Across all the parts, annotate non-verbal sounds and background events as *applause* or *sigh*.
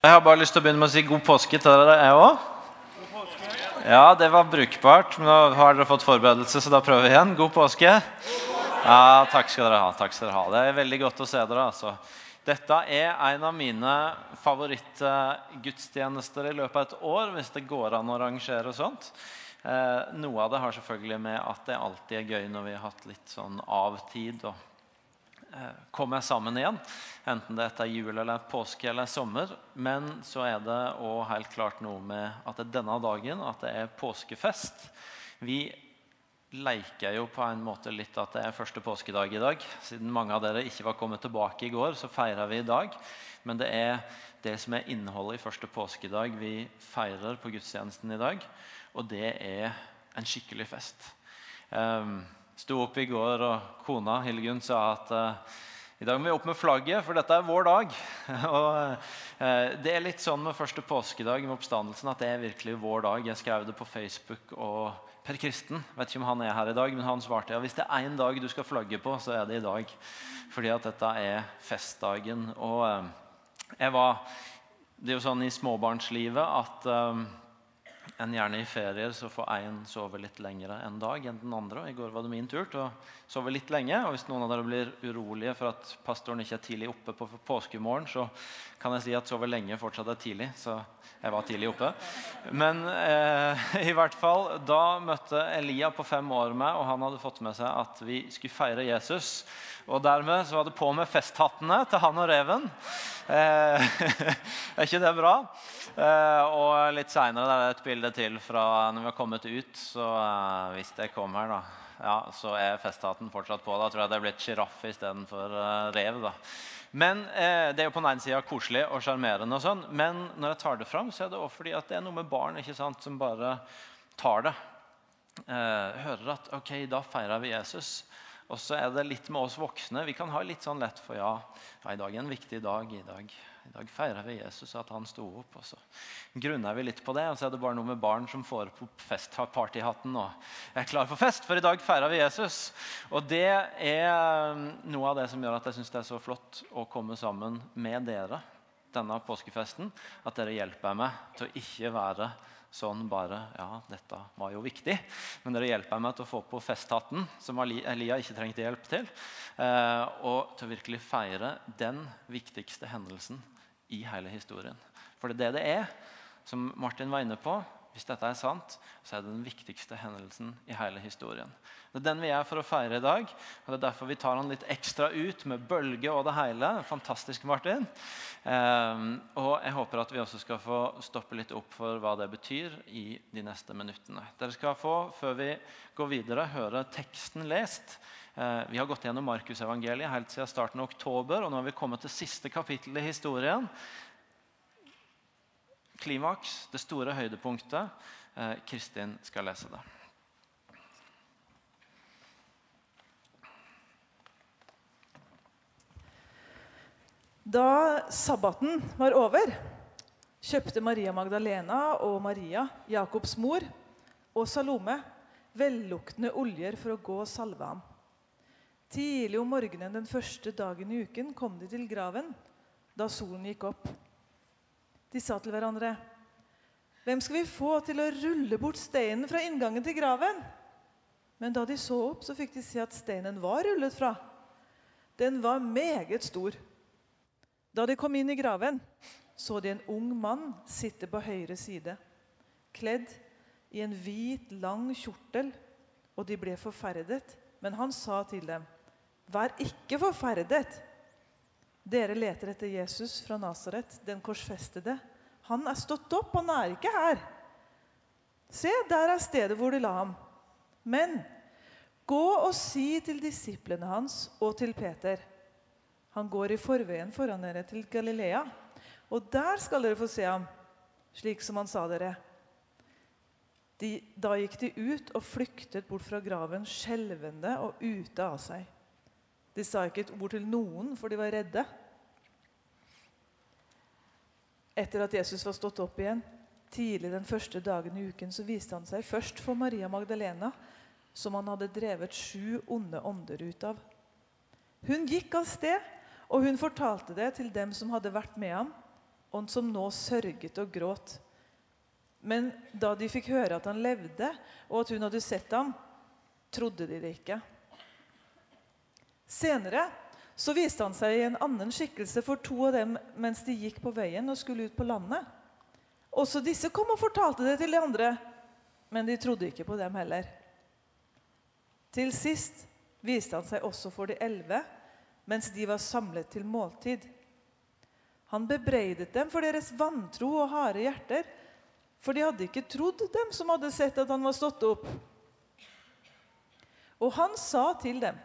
Jeg har bare lyst til å begynne med å si god påske til dere, jeg òg. Ja, det var brukbart. Men nå har dere fått forberedelse, så da prøver vi igjen. God påske. Ja, takk skal dere ha. takk skal dere ha. Det er veldig godt å se dere. altså. Dette er en av mine favorittgudstjenester i løpet av et år, hvis det går an å rangere sånt. Eh, noe av det har selvfølgelig med at det alltid er gøy når vi har hatt litt sånn av-tid. og Eh, komme sammen igjen. Enten det er jul, eller påske eller sommer. Men så er det òg helt klart noe med at det er denne dagen, at det er påskefest. Vi leker jo på en måte litt at det er første påskedag i dag. Siden mange av dere ikke var kommet tilbake i går, så feirer vi i dag. Men det er det som er innholdet i første påskedag vi feirer på gudstjenesten i dag. Og det er en skikkelig fest. Um, sto opp i går, og kona Hildegunn sa at uh, i dag må vi opp med flagget, for dette er vår dag. *laughs* og uh, Det er litt sånn med første påskedag med oppstandelsen at det er virkelig vår dag. Jeg skrev det på Facebook. og Per Kristen vet ikke om han er her i dag, men han svarte ja, hvis det er én dag du skal flagge på, så er det i dag. Fordi at dette er festdagen. Og uh, jeg var Det er jo sånn i småbarnslivet at enn gjerne i ferier så får én sove litt lengre en dag enn den andre. I går var det min tur til å sove litt lenge. og Hvis noen av dere blir urolige for at pastoren ikke er tidlig oppe på påskemorgen, så kan jeg si at sove lenge fortsatt er tidlig. Så jeg var tidlig oppe. Men eh, *laughs* i hvert fall, da møtte Elia på fem år meg, og han hadde fått med seg at vi skulle feire Jesus. Og dermed så var det på med festhattene til han og reven. Eh, *laughs* er ikke det bra? Eh, og litt seinere er det et bilde til fra når vi har kommet ut. Så eh, hvis det kommer, da, ja, så er festhatten fortsatt på. Da tror jeg det er blitt sjiraff istedenfor eh, rev. da. Men eh, Det er jo på den ene sida koselig og sjarmerende, og sånn, men når jeg tar det fram, så er det også fordi at det er noe med barn ikke sant, som bare tar det. Eh, hører at ok, da feirer vi Jesus. Og så er det litt med oss voksne. Vi kan ha litt sånn lett for ja, ja, i dag er en viktig dag. I dag, i dag feirer vi Jesus, at han sto opp. Og så grunner vi litt på det. Og så er det bare noe med barn som får på partyhatten og er klar for fest, for i dag feirer vi Jesus. Og det er um, noe av det som gjør at jeg syns det er så flott å komme sammen med dere denne påskefesten. At dere hjelper meg til å ikke være sånn bare Ja, dette var jo viktig, men dere hjelper meg til å få på festhatten, som Elia ikke trengte hjelp til, eh, og til å virkelig feire den viktigste hendelsen i hele historien. For det er det det er, som Martin var inne på. Hvis dette er sant, så er det den viktigste hendelsen i hele historien. Det er den vi er for å feire i dag. og Det er derfor vi tar den litt ekstra ut med bølge og det hele. Fantastisk, Martin. Eh, og jeg håper at vi også skal få stoppe litt opp for hva det betyr i de neste minuttene. Dere skal få, før vi går videre, høre teksten lest. Eh, vi har gått gjennom Markusevangeliet helt siden starten av oktober. og nå har vi kommet til siste kapittel i historien klimaks, det store høydepunktet. Eh, Kristin skal lese det. Da sabbaten var over, kjøpte Maria Magdalena og Maria, Jakobs mor, og Salome velluktende oljer for å gå og salve ham. Tidlig om morgenen den første dagen i uken kom de til graven da solen gikk opp. De sa til hverandre, 'Hvem skal vi få til å rulle bort steinen fra inngangen til graven?' Men da de så opp, så fikk de se at steinen var rullet fra. Den var meget stor. Da de kom inn i graven, så de en ung mann sitte på høyre side, kledd i en hvit, lang kjortel, og de ble forferdet. Men han sa til dem, 'Vær ikke forferdet.' Dere leter etter Jesus fra Nasaret, den korsfestede. Han er stått opp, han er ikke her. Se, der er stedet hvor de la ham. Men gå og si til disiplene hans og til Peter. Han går i forveien foran dere til Galilea, og der skal dere få se ham, slik som han sa dere. De, da gikk de ut og flyktet bort fra graven, skjelvende og ute av seg. De sa ikke et ord til noen, for de var redde. Etter at Jesus var stått opp igjen, tidlig den første dagen i uken, så viste han seg først for Maria Magdalena, som han hadde drevet sju onde ånder ut av. Hun gikk av sted, og hun fortalte det til dem som hadde vært med ham. og som nå sørget og gråt. Men da de fikk høre at han levde, og at hun hadde sett ham, trodde de det ikke. Senere så viste han seg i en annen skikkelse for to av dem mens de gikk på veien og skulle ut på landet. Også disse kom og fortalte det til de andre, men de trodde ikke på dem heller. Til sist viste han seg også for de elleve mens de var samlet til måltid. Han bebreidet dem for deres vantro og harde hjerter, for de hadde ikke trodd dem som hadde sett at han var stått opp. Og han sa til dem,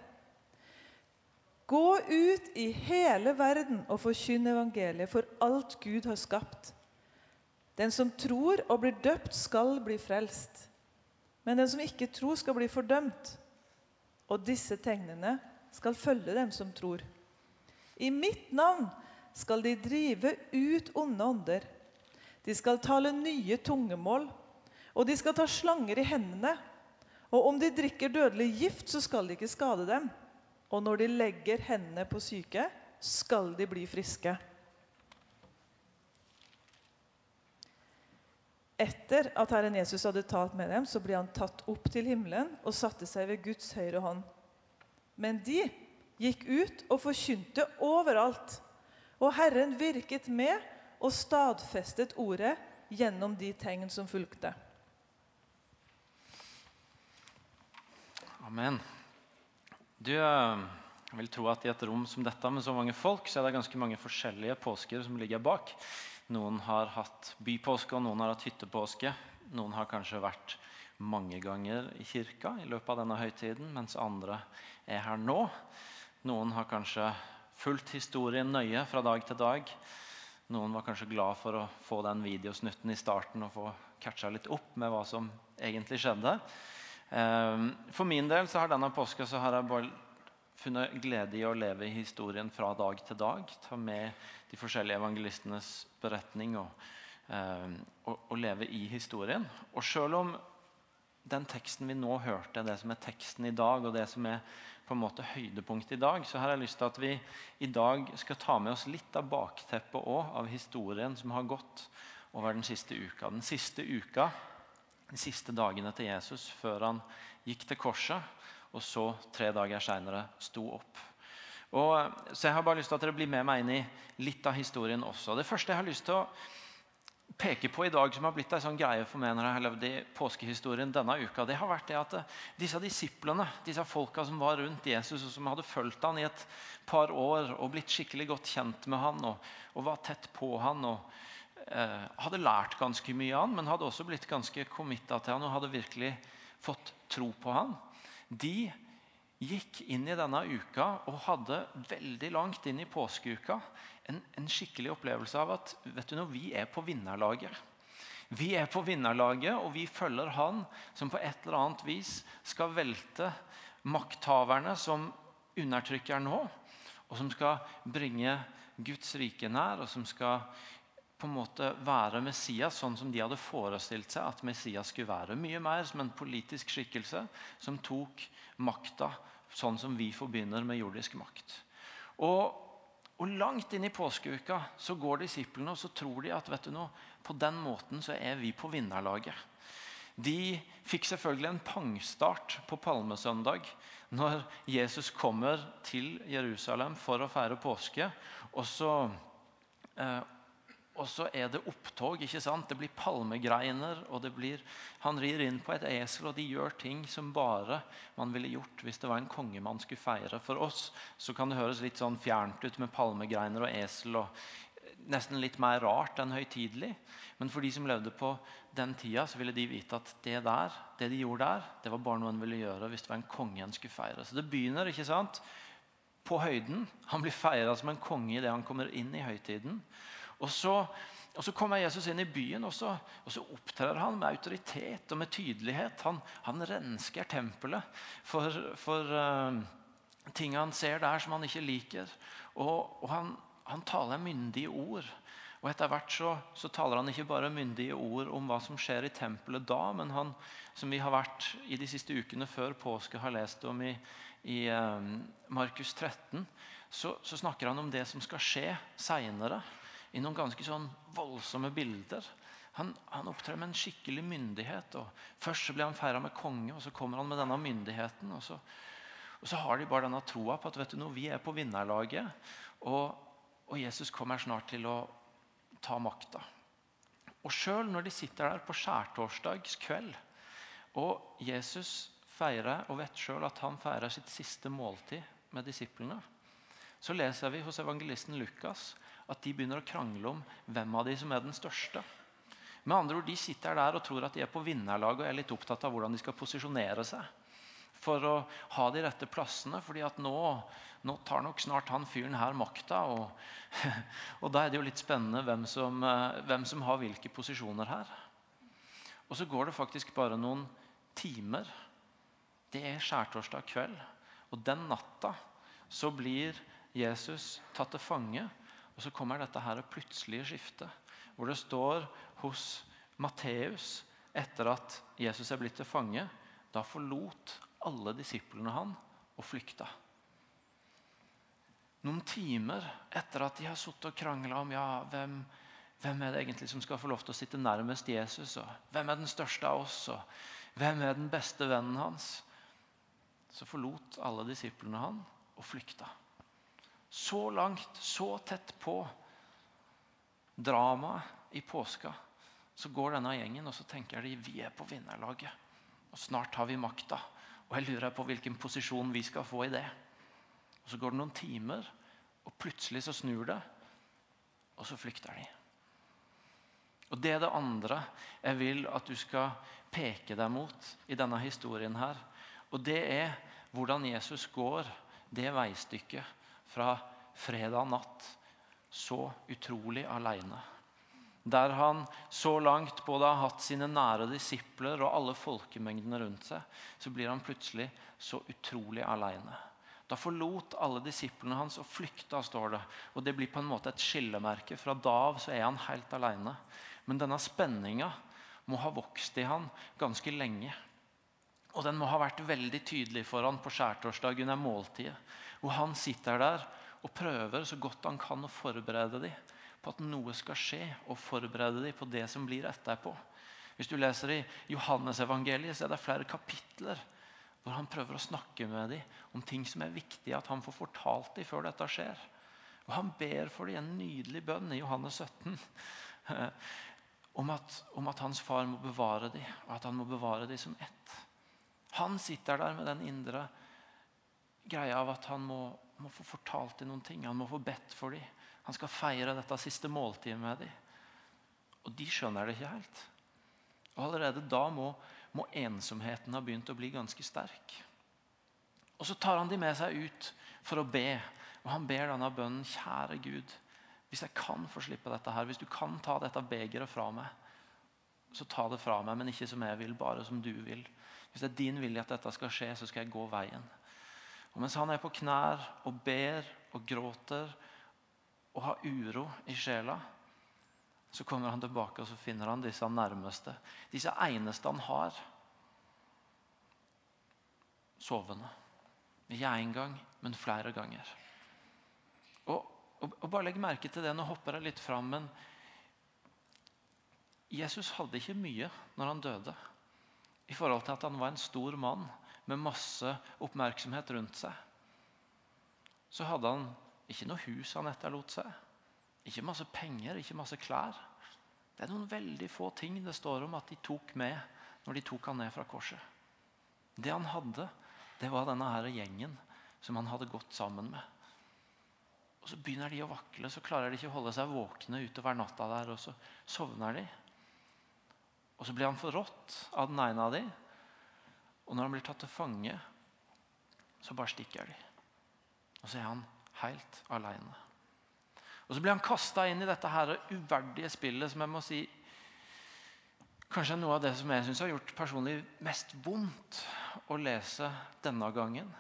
Gå ut i hele verden og forkynn evangeliet for alt Gud har skapt. Den som tror og blir døpt, skal bli frelst. Men den som ikke tror, skal bli fordømt. Og disse tegnene skal følge dem som tror. I mitt navn skal de drive ut onde ånder. De skal tale nye tungemål, og de skal ta slanger i hendene. Og om de drikker dødelig gift, så skal det ikke skade dem. Og når de legger hendene på syke, skal de bli friske. Etter at Herren Jesus hadde talt med dem, så ble han tatt opp til himmelen og satte seg ved Guds høyre hånd. Men de gikk ut og forkynte overalt. Og Herren virket med og stadfestet ordet gjennom de tegn som fulgte. Amen. Du, eh, jeg vil tro at I et rom som dette med så mange folk, så er det ganske mange forskjellige påsker som ligger bak. Noen har hatt bypåske, og noen har hatt hyttepåske. Noen har kanskje vært mange ganger i kirka i løpet av denne høytiden, mens andre er her nå. Noen har kanskje fulgt historien nøye fra dag til dag. Noen var kanskje glad for å få den videosnutten i starten og få catcha litt opp med hva som egentlig skjedde. Ehm, for min del så har denne påska funnet glede i å leve i historien fra dag til dag. Ta med de forskjellige evangelistenes beretning og, og, og leve i historien. Og selv om den teksten vi nå hørte, det som er teksten i dag, og det som er på en måte høydepunktet i dag, så har jeg lyst til at vi i dag skal ta med oss litt av bakteppet òg, av historien som har gått over den siste uka. Den siste uka, de siste dagene til Jesus før han gikk til korset, og så tre dager seinere sto opp. Og, så Jeg har bare lyst til at dere blir med meg inn i litt av historien også. Det første jeg har lyst til å peke på i dag, som har blitt en sånn greie for meg når jeg har levd i påskehistorien denne uka, det har vært det at eh, disse disiplene, disse folka som var rundt Jesus, og som hadde fulgt han i et par år og blitt skikkelig godt kjent med han og, og var tett på han og eh, hadde lært ganske mye av han, men hadde også blitt ganske committa til han og hadde virkelig fått tro på han. De gikk inn i denne uka og hadde veldig langt inn i påskeuka en, en skikkelig opplevelse av at vet du noe, vi er på vinnerlaget. Vi er på vinnerlaget, og vi følger han som på et eller annet vis skal velte makthaverne som undertrykker nå, og som skal bringe Guds rike nær, og som skal på en måte være Messias sånn som de hadde forestilt seg at Messias skulle være. Mye mer som en politisk skikkelse som tok makta sånn som vi forbinder med jordisk makt. Og og Langt inn i påskeuka så går disiplene og så tror de at vet du noe, på den måten så er vi på vinnerlaget. De fikk selvfølgelig en pangstart på palmesøndag når Jesus kommer til Jerusalem for å feire påske. Og så, eh, og så er det opptog. ikke sant? Det blir palmegreiner. og det blir, Han rir inn på et esel, og de gjør ting som bare man ville gjort hvis det var en konge man skulle feire. For oss så kan det høres litt sånn fjernt ut med palmegreiner og esel. og Nesten litt mer rart enn høytidelig. Men for de som levde på den tida, så ville de vite at det der, det de gjorde der, det var bare noe en ville gjøre hvis det var en konge en skulle feire. Så det begynner ikke sant, på høyden. Han blir feira som en konge idet han kommer inn i høytiden. Og så, og så, kommer Jesus inn i byen, og så, og så, opptrer han med autoritet og med tydelighet. Han, han rensker tempelet for, for uh, ting han ser der som han ikke liker. Og, og han, han, taler myndige ord. Og Etter hvert så, så, taler han ikke bare myndige ord om hva som skjer i tempelet da, men han, som vi har vært i de siste ukene før påske har lest om i, i um, Markus 13, så, så, snakker han om det som skal skje seinere i noen ganske sånn voldsomme bilder. Han, han opptrer med en skikkelig myndighet. og Først så blir han feira med konge, og så kommer han med denne myndigheten. Og så, og så har de bare denne troa på at vet du noe, vi er på vinnerlaget. Og, og Jesus kommer snart til å ta makta. Og sjøl når de sitter der på skjærtorsdagskveld, og Jesus feirer og vet sjøl at han feirer sitt siste måltid med disiplene, så leser vi hos evangelisten Lukas at de begynner å krangle om hvem av de som er den største. Med andre ord, De sitter der og tror at de er på vinnerlag og er litt opptatt av hvordan de skal posisjonere seg for å ha de rette plassene. fordi at nå, nå tar nok snart han fyren her makta. Og, *laughs* og, da er det jo litt spennende hvem som, eh, hvem som har hvilke posisjoner her. Og så går det faktisk bare noen timer. Det er skjærtorsdag kveld. Og den natta så blir Jesus tatt til fange. Og så kommer dette her plutselige skiftet, hvor det står hos Matteus etter at Jesus er blitt til fange. Da forlot alle disiplene han og flykta. Noen timer etter at de har sittet og krangla om ja, hvem, hvem er det egentlig som skal få lov til å sitte nærmest Jesus, og hvem er den største av oss, og hvem er den beste vennen hans, så forlot alle disiplene han og flykta. Så langt, så tett på dramaet i påska, så går denne gjengen og så tenker de vi er på vinnerlaget. Og snart har vi makta. Og jeg lurer på hvilken posisjon vi skal få i det. Og Så går det noen timer, og plutselig så snur det, og så flykter de. Og Det er det andre jeg vil at du skal peke deg mot i denne historien. her. Og det er hvordan Jesus går det veistykket fra fredag natt så utrolig aleine. Der han så langt både har hatt sine nære disipler og alle folkemengdene rundt seg, så blir han plutselig så utrolig aleine. Da forlot alle disiplene hans og flykta, står det. Og Det blir på en måte et skillemerke. Fra da av så er han helt aleine. Men denne spenninga må ha vokst i han ganske lenge. Og den må ha vært veldig tydelig for han på skjærtorsdag under måltidet. Hvor han sitter der og prøver så godt han kan å forberede dem på at noe skal skje, og forberede dem på det som blir etterpå. Hvis du leser i Johannesevangeliet, så er det flere kapitler hvor han prøver å snakke med dem om ting som er viktig at han får fortalt dem før dette skjer. Og Han ber for dem en nydelig bønn i Johannes 17 om at, om at hans far må bevare dem, og at han må bevare dem som ett. Han sitter der med den indre greia av at han må, må få fortalt dem noen ting. Han må få bedt for dem. Han skal feire dette siste måltidet med dem. Og de skjønner det ikke helt. Og Allerede da må, må ensomheten ha begynt å bli ganske sterk. Og Så tar han de med seg ut for å be. Og Han ber denne bønnen. Kjære Gud, hvis jeg kan få slippe dette her, hvis du kan ta dette begeret fra meg, så ta det fra meg, men ikke som jeg vil, bare som du vil. Hvis det er din vilje at dette skal skje, så skal jeg gå veien. Og Mens han er på knær og ber og gråter og har uro i sjela, så kommer han tilbake og så finner han disse nærmeste. Disse eneste han har. Sovende. Ikke én gang, men flere ganger. Og, og, og, bare legg merke til det. Nå hopper jeg litt fram, men Jesus hadde ikke mye når han døde. I forhold til at han var en stor mann med masse oppmerksomhet rundt seg. Så hadde han ikke noe hus han etterlot seg. Ikke masse penger, ikke masse klær. Det er noen veldig få ting det står om at de tok med når de tok han ned fra korset. Det han hadde, det var denne her gjengen som han hadde gått sammen med. Og Så begynner de å vakle, så klarer de ikke å holde seg våkne utover natta. der, Og så sovner de. Og Så blir han forrådt av den ene av de. Og når han blir tatt til fange, så bare stikker de. Og så er han helt alene. Og Så blir han kasta inn i dette her uverdige spillet som jeg må si kanskje er noe av det som jeg syns har gjort personlig mest vondt å lese denne gangen.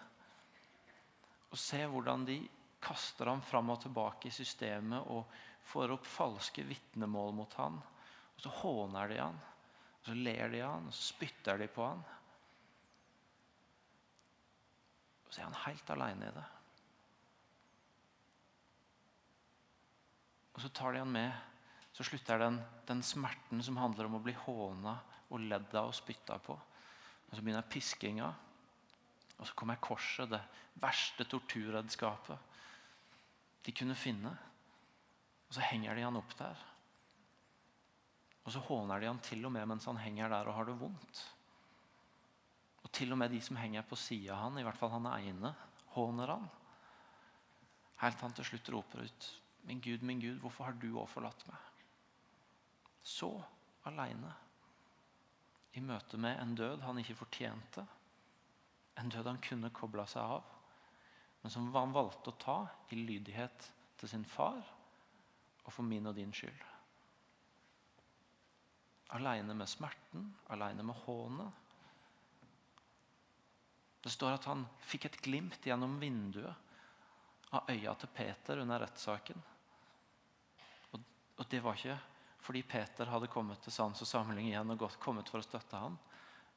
Å se hvordan de kaster ham fram og tilbake i systemet og får opp falske vitnemål mot han. Og Så håner de han, så ler de han, og så spytter de på han. Og så er han helt alene i det. Og så tar de han med. Så slutter den, den smerten som handler om å bli håna og ledd av og spytta på. Og så begynner piskinga. Og så kommer korset, det verste torturredskapet de kunne finne. Og så henger de han opp der. Og så håner de han til og med mens han henger der og har det vondt. Og til og med de som henger på sida av han, i hvert fall han ene, håner han. Helt han til slutt roper ut Min Gud, min Gud, hvorfor har du òg forlatt meg? Så aleine. I møte med en død han ikke fortjente. En død han kunne kobla seg av. Men som han valgte å ta i lydighet til sin far og for min og din skyld. Aleine med smerten, aleine med hånet. Det står at han fikk et glimt gjennom vinduet av øya til Peter under rettssaken. Og, og, det var ikke fordi Peter hadde kommet til sans og samling igjen og gått, kommet for å støtte ham,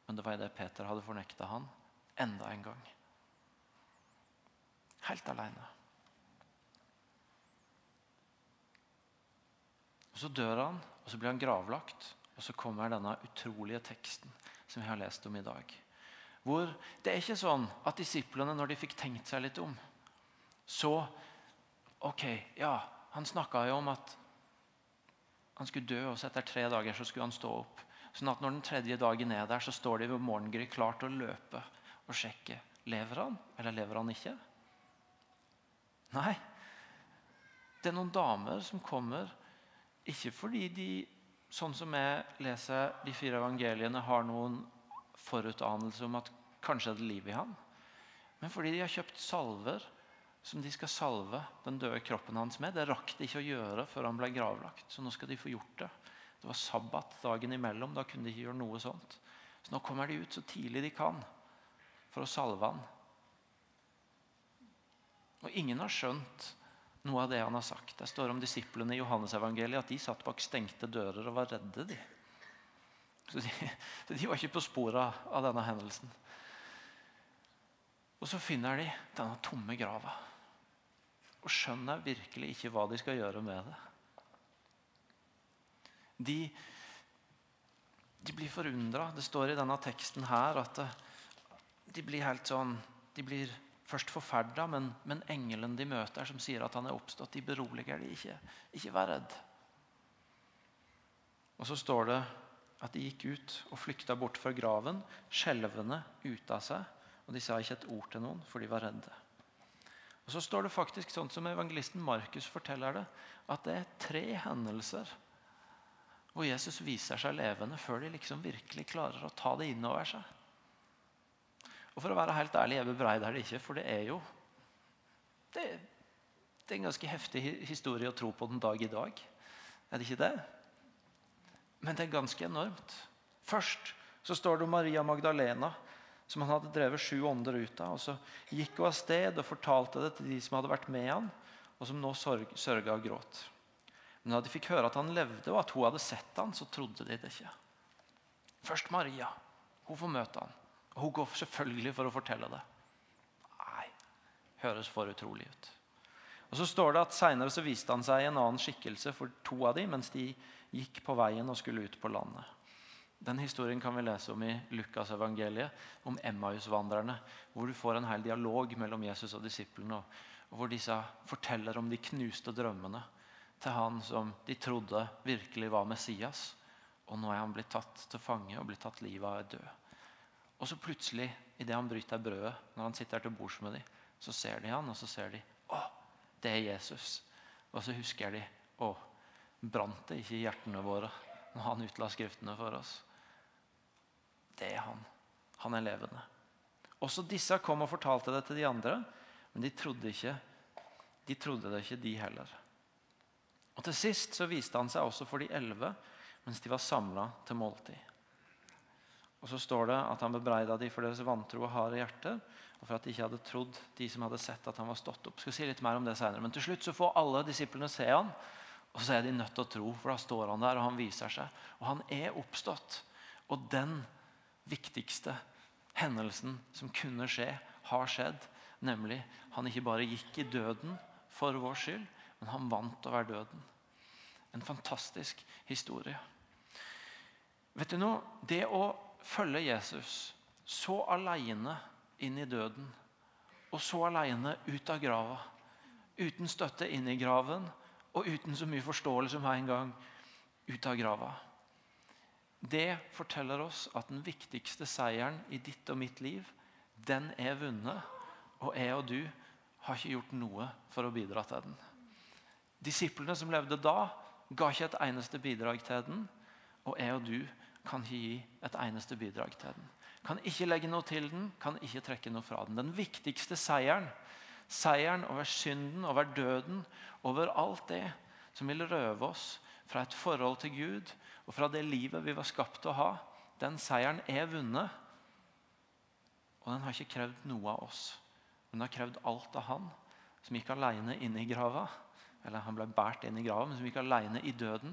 men det var det Peter hadde fornekta han enda en gang. Helt aleine. Så dør han, og så blir han gravlagt. Og så kommer denne utrolige teksten som vi har lest om i dag. Hvor Det er ikke sånn at disiplene, når de fikk tenkt seg litt om, så Ok, ja, han snakka jo om at han skulle dø, og så etter tre dager så skulle han stå opp. Sånn at når den tredje dagen er der, så står de ved morgengry klar til å løpe og sjekke. Lever han, eller lever han ikke? Nei. Det er noen damer som kommer, ikke fordi de sånn som jeg leser de fire evangeliene, har noen forutanelse om at kanskje er det liv i han. Men fordi de har kjøpt salver som de skal salve den døde kroppen hans med. Det rakk de ikke å gjøre før han ble gravlagt. Så nå skal de få gjort det. Det var sabbat dagen imellom. Da kunne de ikke gjøre noe sånt. Så nå kommer de ut så tidlig de kan for å salve han. Og ingen har skjønt noe av det han har sagt. Det står om disiplene i Johannesevangeliet at de satt bak stengte dører og var redde. de. Så de, *laughs* de var ikke på sporet av denne hendelsen. Og så finner de denne tomme grava og skjønner virkelig ikke hva de skal gjøre med det. De, de blir forundra. Det står i denne teksten her at de blir helt sånn De blir først forferda, men, men engelen de møter, som sier at han er oppstått, de beroliger de ikke. Ikke vær redd. Og så står det at de gikk ut og flykta bort fra graven, skjelvende ute av seg. Og de sa ikke et ord til noen, for de var redde. Og Så står det faktisk sånn som evangelisten Markus forteller det, at det er tre hendelser hvor Jesus viser seg levende før de liksom virkelig klarer å ta det innover seg. Og for å være helt ærlig, jeg bebreider det ikke, for det er jo det, det, er en ganske heftig historie å tro på den dag i dag. Er det ikke det? Men det er ganske enormt. Først så står det om Maria Magdalena, som han hadde drevet sju ånder ut av. og Så gikk hun av sted og fortalte det til de som hadde vært med han, og som nå sørga og gråt. Men da de fikk høre at han levde, og at hun hadde sett han, så trodde de det ikke. Først Maria. Hun får møte han. Og hun går selvfølgelig for å fortelle det. Nei, høres for utrolig ut. Og så står det at Senere så viste han seg i en annen skikkelse for to av dem, mens de gikk på veien og skulle ut på landet. Den historien kan vi lese om i Lukas evangeliet, om Emmaus-vandrerne. Hvor du får en hel dialog mellom Jesus og disiplene. Og hvor disse forteller om de knuste drømmene til han som de trodde virkelig var Messias. Og nå er han blitt tatt til fange og blitt tatt livet av og død. Og så plutselig, idet han bryter brødet, når han sitter til bords med dem, så ser de han, og så ser de å, det er Jesus. Og så husker de å, brant det ikke i hjertene våre når han utla Skriftene for oss? Det er han. Han er levende. Også disse kom og fortalte det til de andre, men de trodde ikke de trodde det ikke, de heller. Og Til sist så viste han seg også for de elleve mens de var samla til måltid. Og så står det at han bebreida de for deres vantro og harde hjerter, og for at de ikke hadde trodd de som hadde sett at han var stått opp. Skal si litt mer om det senere. Men til slutt så får alle disiplene se han, og så er de nødt til å tro, for da står han der, og han viser seg. Og han er oppstått. Og den viktigste hendelsen som kunne skje, har skjedd. Nemlig han ikke bare gikk i døden for vår skyld, men han vant over døden. En fantastisk historie. Vet du noe? Det å følge Jesus så alene inn i døden, og så alene ut av grava, uten støtte inn i graven og uten så mye forståelse med en gang ut av grava. Det forteller oss at den viktigste seieren i ditt og mitt liv, den er vunnet. Og jeg og du har ikke gjort noe for å bidra til den. Disiplene som levde da, ga ikke et eneste bidrag til den. Og jeg og du kan ikke gi et eneste bidrag til den. Kan ikke legge noe til den, kan ikke trekke noe fra den. Den viktigste seieren, seieren over synden, over døden, over alt det som vil røve oss fra et forhold til Gud og fra det livet vi var skapt til å ha, den seieren er vunnet. Og den har ikke krevd noe av oss. Den har krevd alt av han som gikk alene inn i grava. Eller han ble båret inn i grava, men som gikk alene i døden.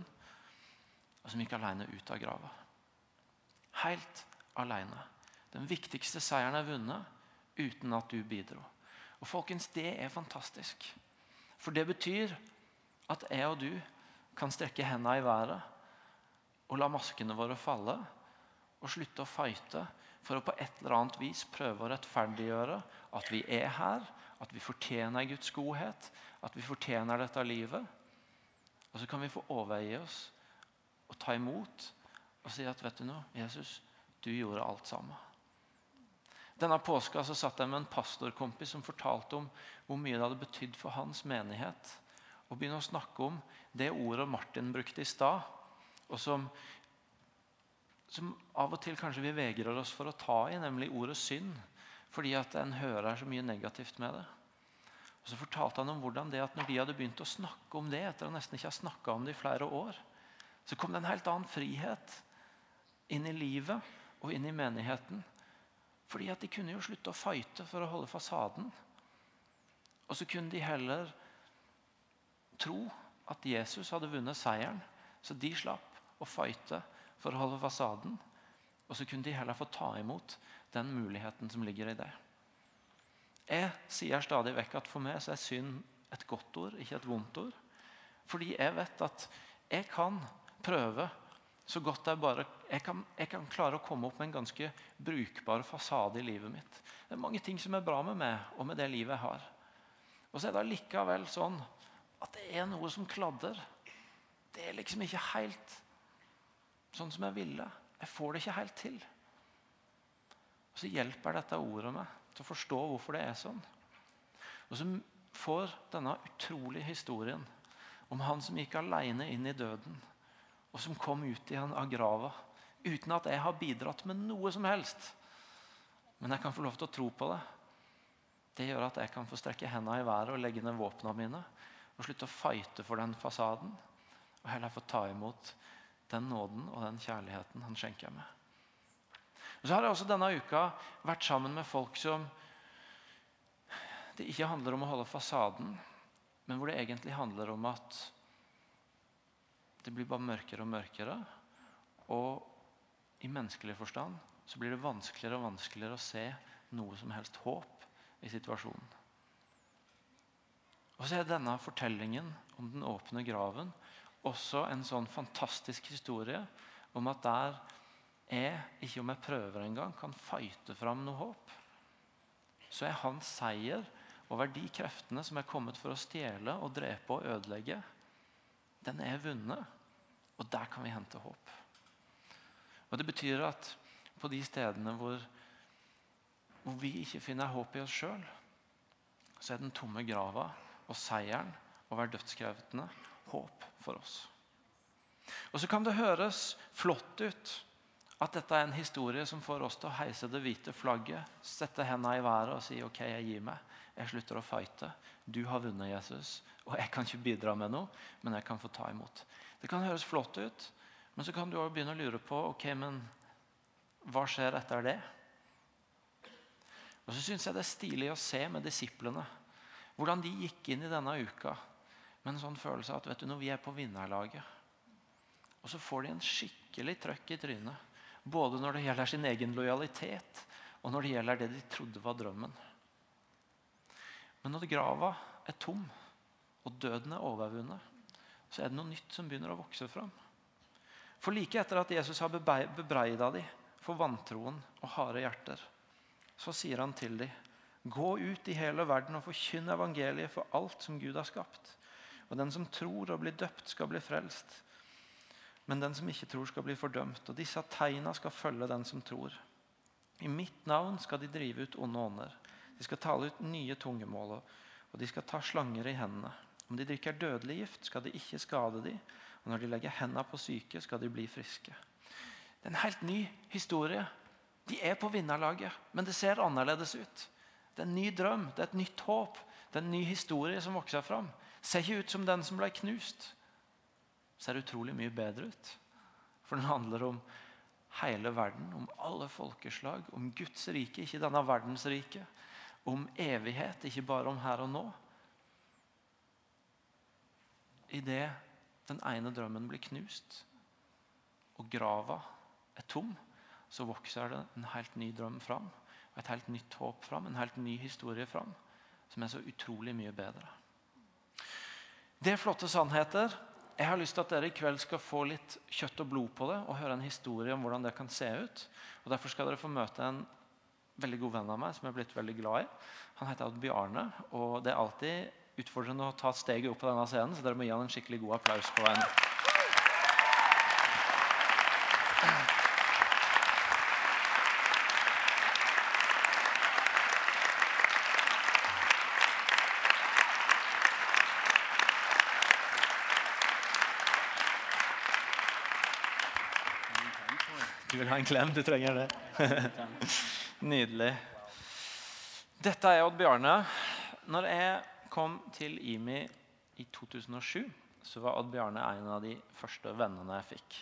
Og som gikk alene ut av grava. Helt alene. Den viktigste seieren er vunnet uten at du bidro. Og folkens, Det er fantastisk. For det betyr at jeg og du kan strekke hendene i været og la maskene våre falle og slutte å fighte for å på et eller annet vis prøve å rettferdiggjøre at vi er her, at vi fortjener Guds godhet, at vi fortjener dette livet. Og så kan vi få overgi oss og ta imot og sier at vet du noe, Jesus, du gjorde alt sammen. Denne påska så satt jeg med en pastorkompis som fortalte om hvor mye det hadde betydd for hans menighet. Og begynne å snakke om det ordet Martin brukte i stad, og som, som av og til kanskje vi vegrer oss for å ta i, nemlig ordet synd fordi at en hører så mye negativt med det. Og Så fortalte han om hvordan det at når de hadde begynt å snakke om det, etter å nesten ikke ha snakka om det i flere år, så kom det en helt annen frihet inn i livet og inn i menigheten. Fordi at de kunne jo slutte å fighte for å holde fasaden. Og så kunne de heller tro at Jesus hadde vunnet seieren, så de slapp å fighte for å holde fasaden. Og så kunne de heller få ta imot den muligheten som ligger i det. Jeg sier stadig vekk at for meg så er synd et godt ord, ikke et vondt ord. Fordi jeg vet at jeg kan prøve så godt jeg bare jeg kan, jeg kan klare å komme opp med en ganske brukbar fasade i livet mitt. Det er mange ting som er bra med meg og med det livet jeg har. Og så er det likevel sånn at det er noe som kladder. Det er liksom ikke helt sånn som jeg ville. Jeg får det ikke helt til. Og Så hjelper dette ordet meg til å forstå hvorfor det er sånn. Og så får denne utrolige historien om han som gikk alene inn i døden, og som kom ut igjen av grava uten at jeg har bidratt med noe som helst. Men jeg kan få lov til å tro på det. Det gjør at jeg kan få strekke hendene i været og legge ned våpnene mine og slutte å fighte for den fasaden, og heller få ta imot den nåden og den kjærligheten han skjenker meg. Og så har jeg også denne uka vært sammen med folk som det ikke handler om å holde fasaden, men hvor det egentlig handler om at det blir bare mørkere og mørkere. Og i menneskelig forstand så blir det vanskeligere og vanskeligere å se noe som helst håp i situasjonen. Og så er denne fortellingen om den åpne graven også en sånn fantastisk historie om at der jeg, ikke om jeg prøver engang, kan fighte fram noe håp, så er hans seier over de kreftene som er kommet for å stjele og drepe og ødelegge, den er vunnet. Og der kan vi hente håp. Og Det betyr at på de stedene hvor, hvor vi ikke finner håp i oss sjøl, så er den tomme grava og seieren over dødskreftene håp for oss. Og Så kan det høres flott ut at dette er en historie som får oss til å heise det hvite flagget, sette hendene i været og si ok, jeg gir meg. Jeg slutter å fighte. Du har vunnet, Jesus. Og jeg kan ikke bidra med noe, men jeg kan få ta imot. Det kan høres flott ut, men så kan du også begynne å lure på ok, men hva skjer etter det. Og så syns jeg det er stilig å se med disiplene hvordan de gikk inn i denne uka med en sånn følelse av at vet du, når vi er på vinnerlaget. Og så får de en skikkelig trøkk i trynet. Både når det gjelder sin egen lojalitet, og når det gjelder det de trodde var drømmen. Men når grava er tom, og døden er overvunnet, så er det noe nytt som begynner å vokse fram. For like etter at Jesus har bebreida dem for vantroen og harde hjerter, så sier han til dem Gå ut i hele verden og forkynn evangeliet for alt som Gud har skapt. Og den som tror og blir døpt, skal bli frelst. Men den som ikke tror, skal bli fordømt. Og disse tegna skal følge den som tror. I mitt navn skal de drive ut onde ånder. De skal tale ut nye tungemål, og de skal ta slanger i hendene. Om de drikker dødelig gift, skal det ikke skade dem. Og når de legger hendene på syke, skal de bli friske. Det er en helt ny historie. De er på vinnerlaget, men det ser annerledes ut. Det er en ny drøm, det er et nytt håp, det er en ny historie som vokser fram. Ser ikke ut som den som ble knust. Ser utrolig mye bedre ut. For den handler om hele verden, om alle folkeslag, om Guds rike, ikke denne verdens rike. Om evighet, ikke bare om her og nå. Idet den ene drømmen blir knust, og grava er tom, så vokser det en helt ny drøm fram. Et helt nytt håp fram, en helt ny historie fram, som er så utrolig mye bedre. Det er flotte sannheter. Jeg har lyst til at dere i kveld skal få litt kjøtt og blod på det og høre en historie om hvordan det kan se ut. Og Derfor skal dere få møte en veldig god venn av meg som jeg er blitt veldig glad i. Han heter Odd Bjarne. og Det er alltid utfordrende å ta steget opp på denne scenen, så dere må gi han en skikkelig god applaus på veien. Du vil ha en klem? Du trenger det. *laughs* Nydelig. Dette er Odd Bjarne. Når jeg kom til IMI i 2007, så var Odd Bjarne en av de første vennene jeg fikk.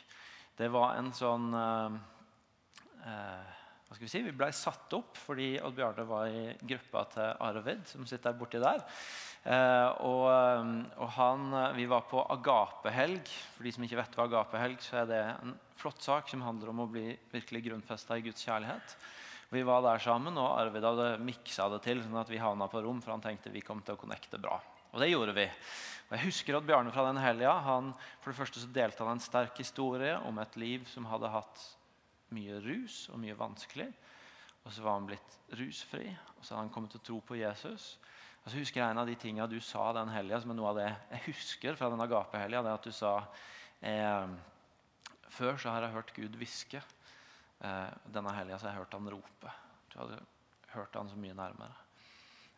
Det var en sånn eh, eh hva skal Vi si, vi ble satt opp fordi Odd Bjarne var i gruppa til Arvid, som sitter borti der. Eh, og, eh, og han, Vi var på agapehelg. For de som ikke vet hva agapehelg så er det en flott sak som handler om å bli virkelig grunnfesta i Guds kjærlighet. Vi var der sammen, og Arvid hadde miksa det til sånn at vi havna på rom, for han tenkte vi kom til å connecte bra. Og det gjorde vi. Og jeg husker at Bjarne fra den helga han, for det første delte han en sterk historie om et liv som hadde hatt mye rus og mye vanskelig. Og så var han blitt rusfri, og så hadde han kommet til å tro på Jesus. Og så husker jeg En av de tingene du sa den helga, som er noe av det jeg husker fra den agapehelga, det at du sa eh, før så har jeg hørt Gud hviske. Eh, denne helga har jeg hørt han rope. Du hadde hørt han så mye nærmere.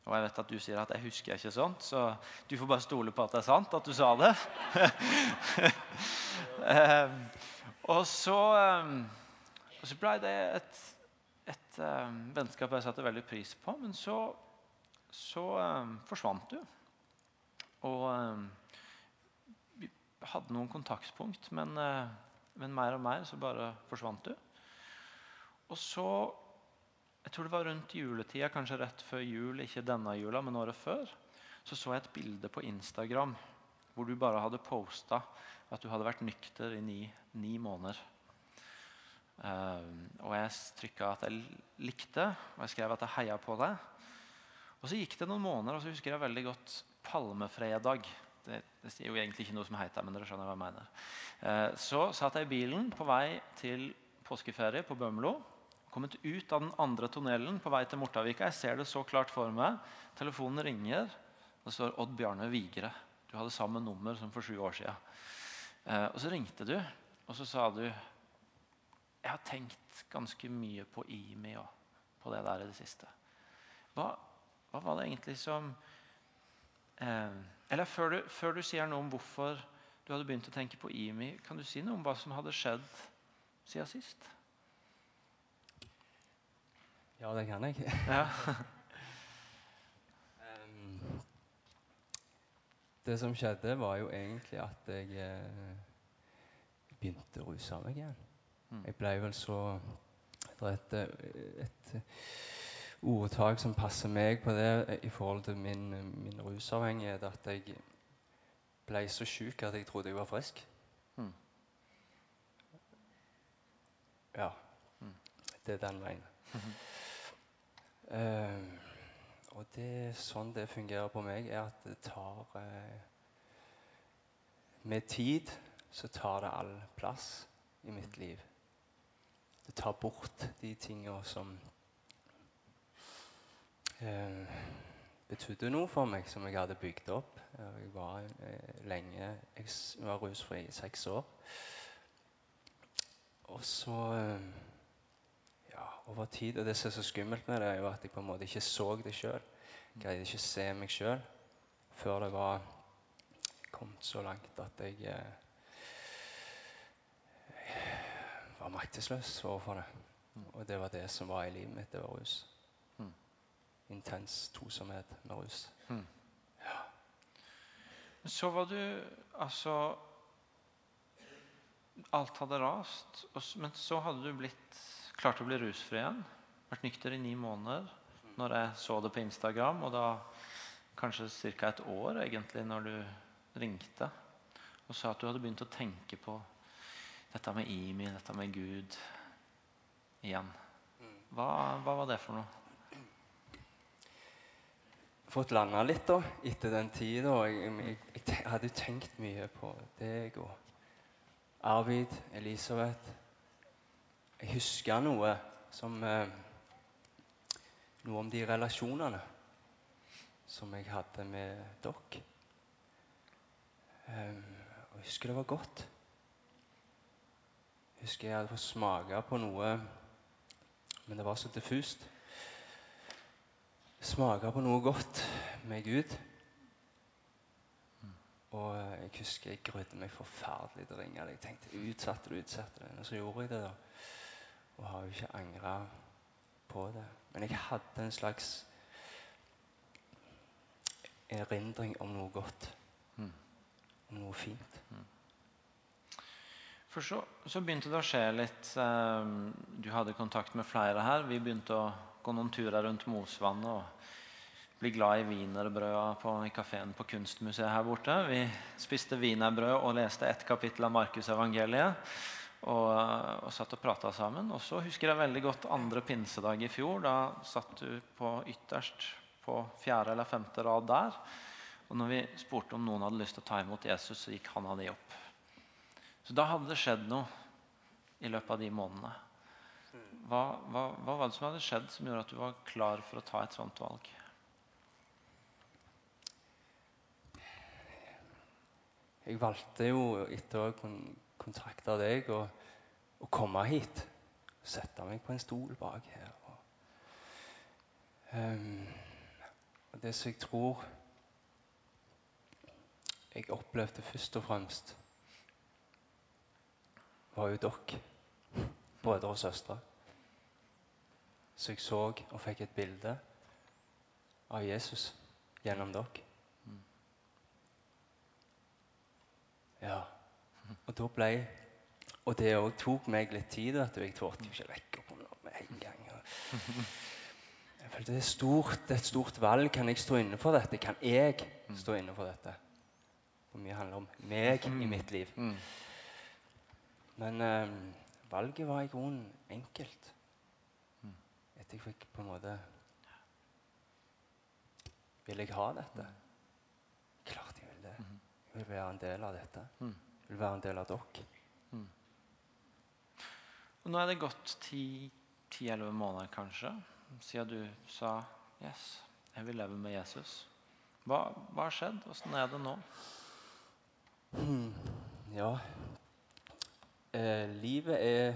Og jeg vet at du sier at 'jeg husker ikke sånt', så du får bare stole på at det er sant at du sa det. *laughs* eh, og, så, eh, så ble det et, et eh, vennskap jeg satte veldig pris på. Men så, så forsvant du. Og vi hadde noen kontaktpunkt, men men mer og mer så bare forsvant du. Og så Jeg tror det var rundt juletida, kanskje rett før jul, ikke denne jula, men året før, så så jeg et bilde på Instagram hvor du bare hadde posta at du hadde vært nykter i ni, ni måneder. Uh, og jeg trykka at jeg likte, og jeg skrev at jeg heia på deg. Og så gikk det noen måneder, og så husker jeg veldig godt palmefredag. Det, det sier jo egentlig ikke noe som heter men dere skjønner hva jeg mener. Uh, så satt jeg i bilen på vei til påskeferie på Bømlo. Kommet ut av den andre tunnelen på vei til Mortavika. Jeg ser det så klart for meg. Telefonen ringer. og Det står Odd Bjarne Vigre. Du hadde samme nummer som for sju år siden. Eh, og så ringte du, og så sa du Jeg har tenkt ganske mye på IMI og på det der i det siste. Hva, hva var det egentlig som eh, Eller før du, før du sier noe om hvorfor du hadde begynt å tenke på IMI. Kan du si noe om hva som hadde skjedd siden sist? Ja, det kan jeg. *laughs* Ja. um, det som skjedde, var jo egentlig at jeg eh, begynte å ruse meg igjen. Mm. Jeg ble vel så Det er et, et ordtak som passer meg på det i forhold til min, min rusavhengighet, at jeg ble så sjuk at jeg trodde jeg var frisk. Mm. Ja. Mm. Det er den veien. Mm *laughs* -hmm. Uh, og det, sånn det fungerer på meg, er at det tar uh, med tid så tar det all plass i mitt liv. Det tar bort de tinga som eh, betydde noe for meg, som jeg hadde bygd opp. Jeg var eh, lenge Jeg var rusfri i seks år. Og så eh, over tid Og det som er så skummelt med det, er jo at jeg på en måte ikke så det sjøl. Greide ikke å se meg sjøl før det var kommet så langt at jeg eh, var maktesløs overfor det. Og det var det som var i livet mitt. Det var rus. Mm. Intens tosomhet med rus. Så var du Altså Alt hadde rast, men så hadde du blitt klart å bli rusfri igjen. Vært nykter i ni måneder når jeg så det på Instagram. Og da kanskje ca. et år egentlig når du ringte og sa at du hadde begynt å tenke på dette med Imi, dette med Gud igjen. Hva, hva var det for noe? Fått landa litt da, etter den tida. Jeg, jeg, jeg, jeg hadde tenkt mye på deg og Arvid, Elisabeth. Jeg husker noe som eh, Noe om de relasjonene som jeg hadde med dere. Og jeg husker det var godt. Jeg husker jeg hadde fått smake på noe, men det var så diffust. Smake på noe godt med Gud. Og jeg husker jeg grudde meg forferdelig til å ringe. Jeg tenkte utsatte det, utsatte det. Og så gjorde jeg det, da. Og har jo ikke angra på det. Men jeg hadde en slags erindring om noe godt. Mm. Om noe fint. For så, så begynte det å skje litt. eh, Du hadde kontakt med flere her. Vi begynte å gå noen turer rundt Mosvannet og bli glad i wienerbrøda i kafeen på Kunstmuseet her borte. Vi spiste wienerbrød og leste ett kapittel av Markusevangeliet. Og, og satt og prata sammen. Og så husker jeg veldig godt andre pinsedag i fjor. Da satt du på ytterst på fjerde eller femte rad der. Og når vi spurte om noen hadde lyst til å ta imot Jesus, så gikk han av de opp. Så da hadde det skjedd noe i løpet av de månedene. Hva, hva, hva var det som hadde skjedd som gjorde at du var klar for å ta et sånt valg? Jeg valgte jo etter å ha kon kontakta deg og, og komme hit. Sette meg på en stol bak her. Og, um, og det som jeg tror jeg opplevde først og fremst, var jo dere, brødre og søstre. Så jeg så og fikk et bilde av Jesus gjennom dere. Ja. Og da ble Og det òg tok meg litt tid. vet du. Jeg torde jo ikke rekke opp noe med en gang. Jeg følte det er stort, det er et stort valg. Kan jeg stå inne for dette? Kan jeg stå inne for dette? For mye handler om meg i mitt liv. Mm. Men eh, valget var i grunnen enkelt. Etter jeg fikk på en måte Vil jeg ha dette? Klart jeg vil det. Jeg vil være en del av dette. Mm. Vil være en del av dere. Og nå er det gått 10-11 måneder kanskje siden du sa yes, jeg vil leve med Jesus. Hva, hva har skjedd? Åssen er det nå? Ja. Eh, livet er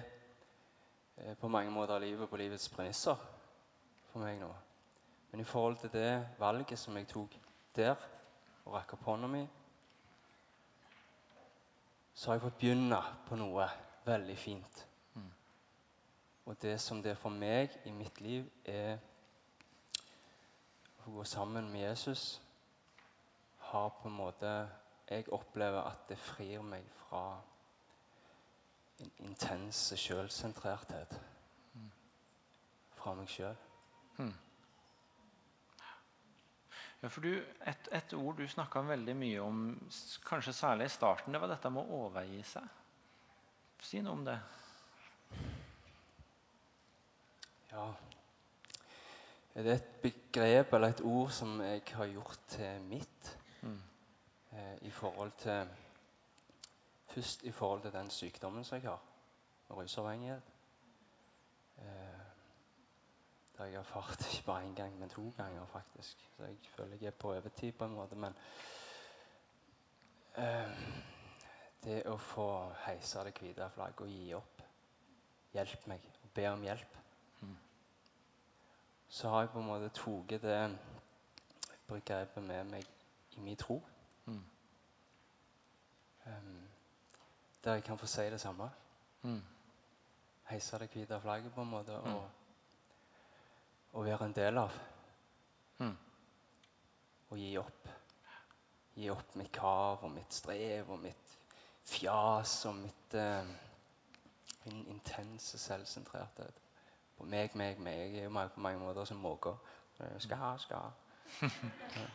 eh, på mange måter livet på livets premisser for meg nå. Men i forhold til det valget som jeg tok der, og rakk opp hånda mi, så har jeg fått begynne på noe veldig fint. Og det som det er for meg i mitt liv er å gå sammen med Jesus, har på en måte Jeg opplever at det frir meg fra en intens sjølsentrerthet. Fra meg sjøl. Ja, for du, et, et ord du snakka veldig mye om, kanskje særlig i starten, det var dette med å overgi seg. Si noe om det. Ja. Er det et begrep eller et ord som jeg har gjort til mitt Mm. eh, i forhold til Først i forhold til den sykdommen som jeg har, rusavhengighet. Eh, jeg har erfart ikke bare én gang, men to ganger, faktisk. Så jeg føler jeg er på overtid på en måte. Men eh, det å få heise det hvite flagget og gi opp Hjelp meg. Og be om hjelp. Mm. Så har jeg på en måte tatt det begrepet med meg i min tro. Mm. Um, der jeg kan få si det samme. Mm. Heise det hvite flagget på en måte. Mm. Og, og være en del av. Mm. Og gi opp. Gi opp mitt kav og mitt strev og mitt fjas og mitt eh, min intense selvsentrerthet. På meg, meg, meg. Jeg er jo på mange måter som måker. Eh, Skal ha, skal *laughs* ha. Ja,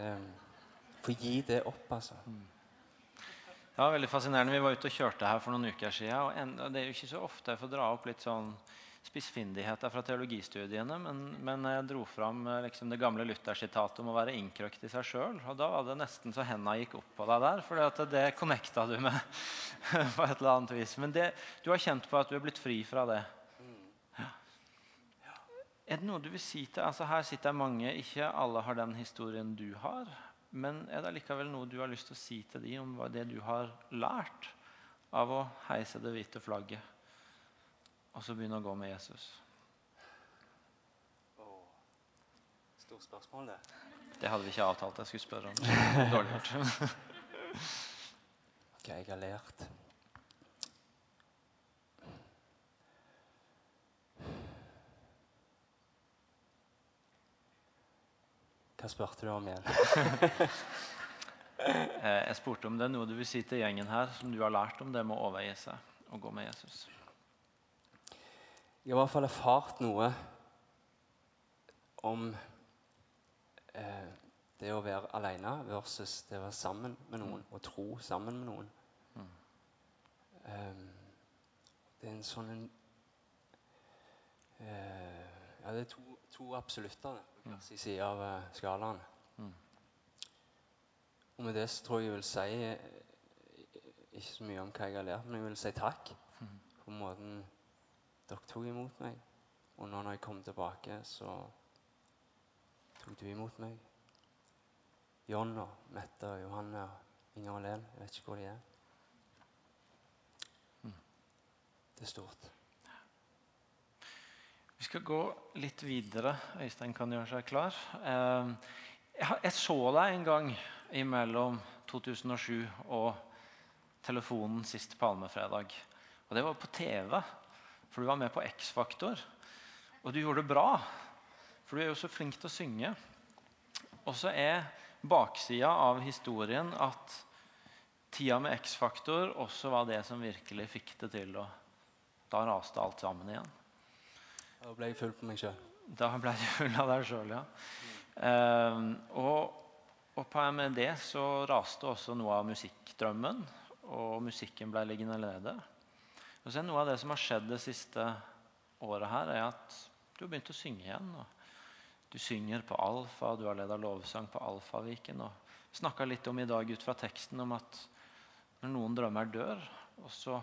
eh, Få gi det opp, altså. Det var veldig fascinerende. Vi var ute og kjørte her for noen uker siden. Og en, og det er jo ikke så ofte jeg får dra opp litt sånn spissfindigheter fra teologistudiene, men, men jeg dro fram eh, liksom, det gamle Luther-sitatet om å være innkrøkt i seg sjøl. Og da var det nesten så henda gikk opp på deg der, for det connecta du med *laughs* på et eller annet vis. Men det, du har kjent på at du er blitt fri fra det. Er det noe du vil si til altså Her sitter mange, ikke alle har den historien du har. Men er det likevel noe du har lyst til å si til dem om det du har lært av å heise det hvite flagget, og så begynne å gå med Jesus? Stort spørsmål, det. Det hadde vi ikke avtalt jeg skulle spørre om. Dårlig gjort. *laughs* Hva jeg har lært. Hva spurte du om igjen? *laughs* Eh, Jeg spurte om det er noe du vil si til gjengen her som du har lært om det med å overgi seg og gå med Jesus. Jeg har i hvert fall erfart noe om eh, det å være alene versus det å være sammen med noen og tro sammen med noen. Mm. Um, det er en sånn en eh, Ja, det er to, to absolutter på hver sin side av uh, skalaen. Mm. Og med det så tror jeg jeg vil si eh, ikke så mye om hva jeg har lært, men jeg vil si takk Mm. På måten dere tok imot meg. Og nå når jeg kom tilbake, så tok du imot meg. John og Mette og Johanne og Inger og Len. Jeg vet ikke hvor de er. Mm. Det er stort. Vi skal gå litt videre. Øystein kan gjøre seg klar. Eh, jeg så deg en gang imellom 2007 og telefonen sist palmefredag. Og det var på TV, for du var med på X-Faktor. Og du gjorde det bra, for du er jo så flink til å synge. Og så er baksida av historien at tida med X-Faktor også var det som virkelig fikk det til å Da raste alt sammen igjen. Da ble jeg full på meg sjøl. Da ble du full av deg sjøl, ja. Ehm, og, og på med det så raste også noe av musikkdrømmen, og musikken ble liggende nede. Så noe av det som har skjedd det siste året her, er at du har begynt å synge igjen. Du synger på Alfa, du har leda lovsang på Alfaviken. Og snakka litt om i dag ut fra teksten om at når noen drømmer dør, og så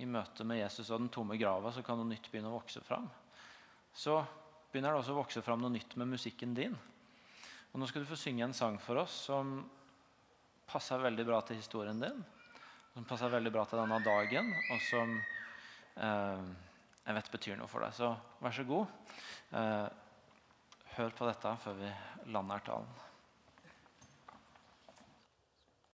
i møte med Jesus og den tomme grava, så kan noe nytt begynne å vokse fram så begynner det også å vokse fram noe nytt med musikken din. Og Nå skal du få synge en sang for oss som passer veldig bra til historien din. Som passer veldig bra til denne dagen, og som eh, jeg vet betyr noe for deg. Så vær så god. Eh, hør på dette før vi lander talen.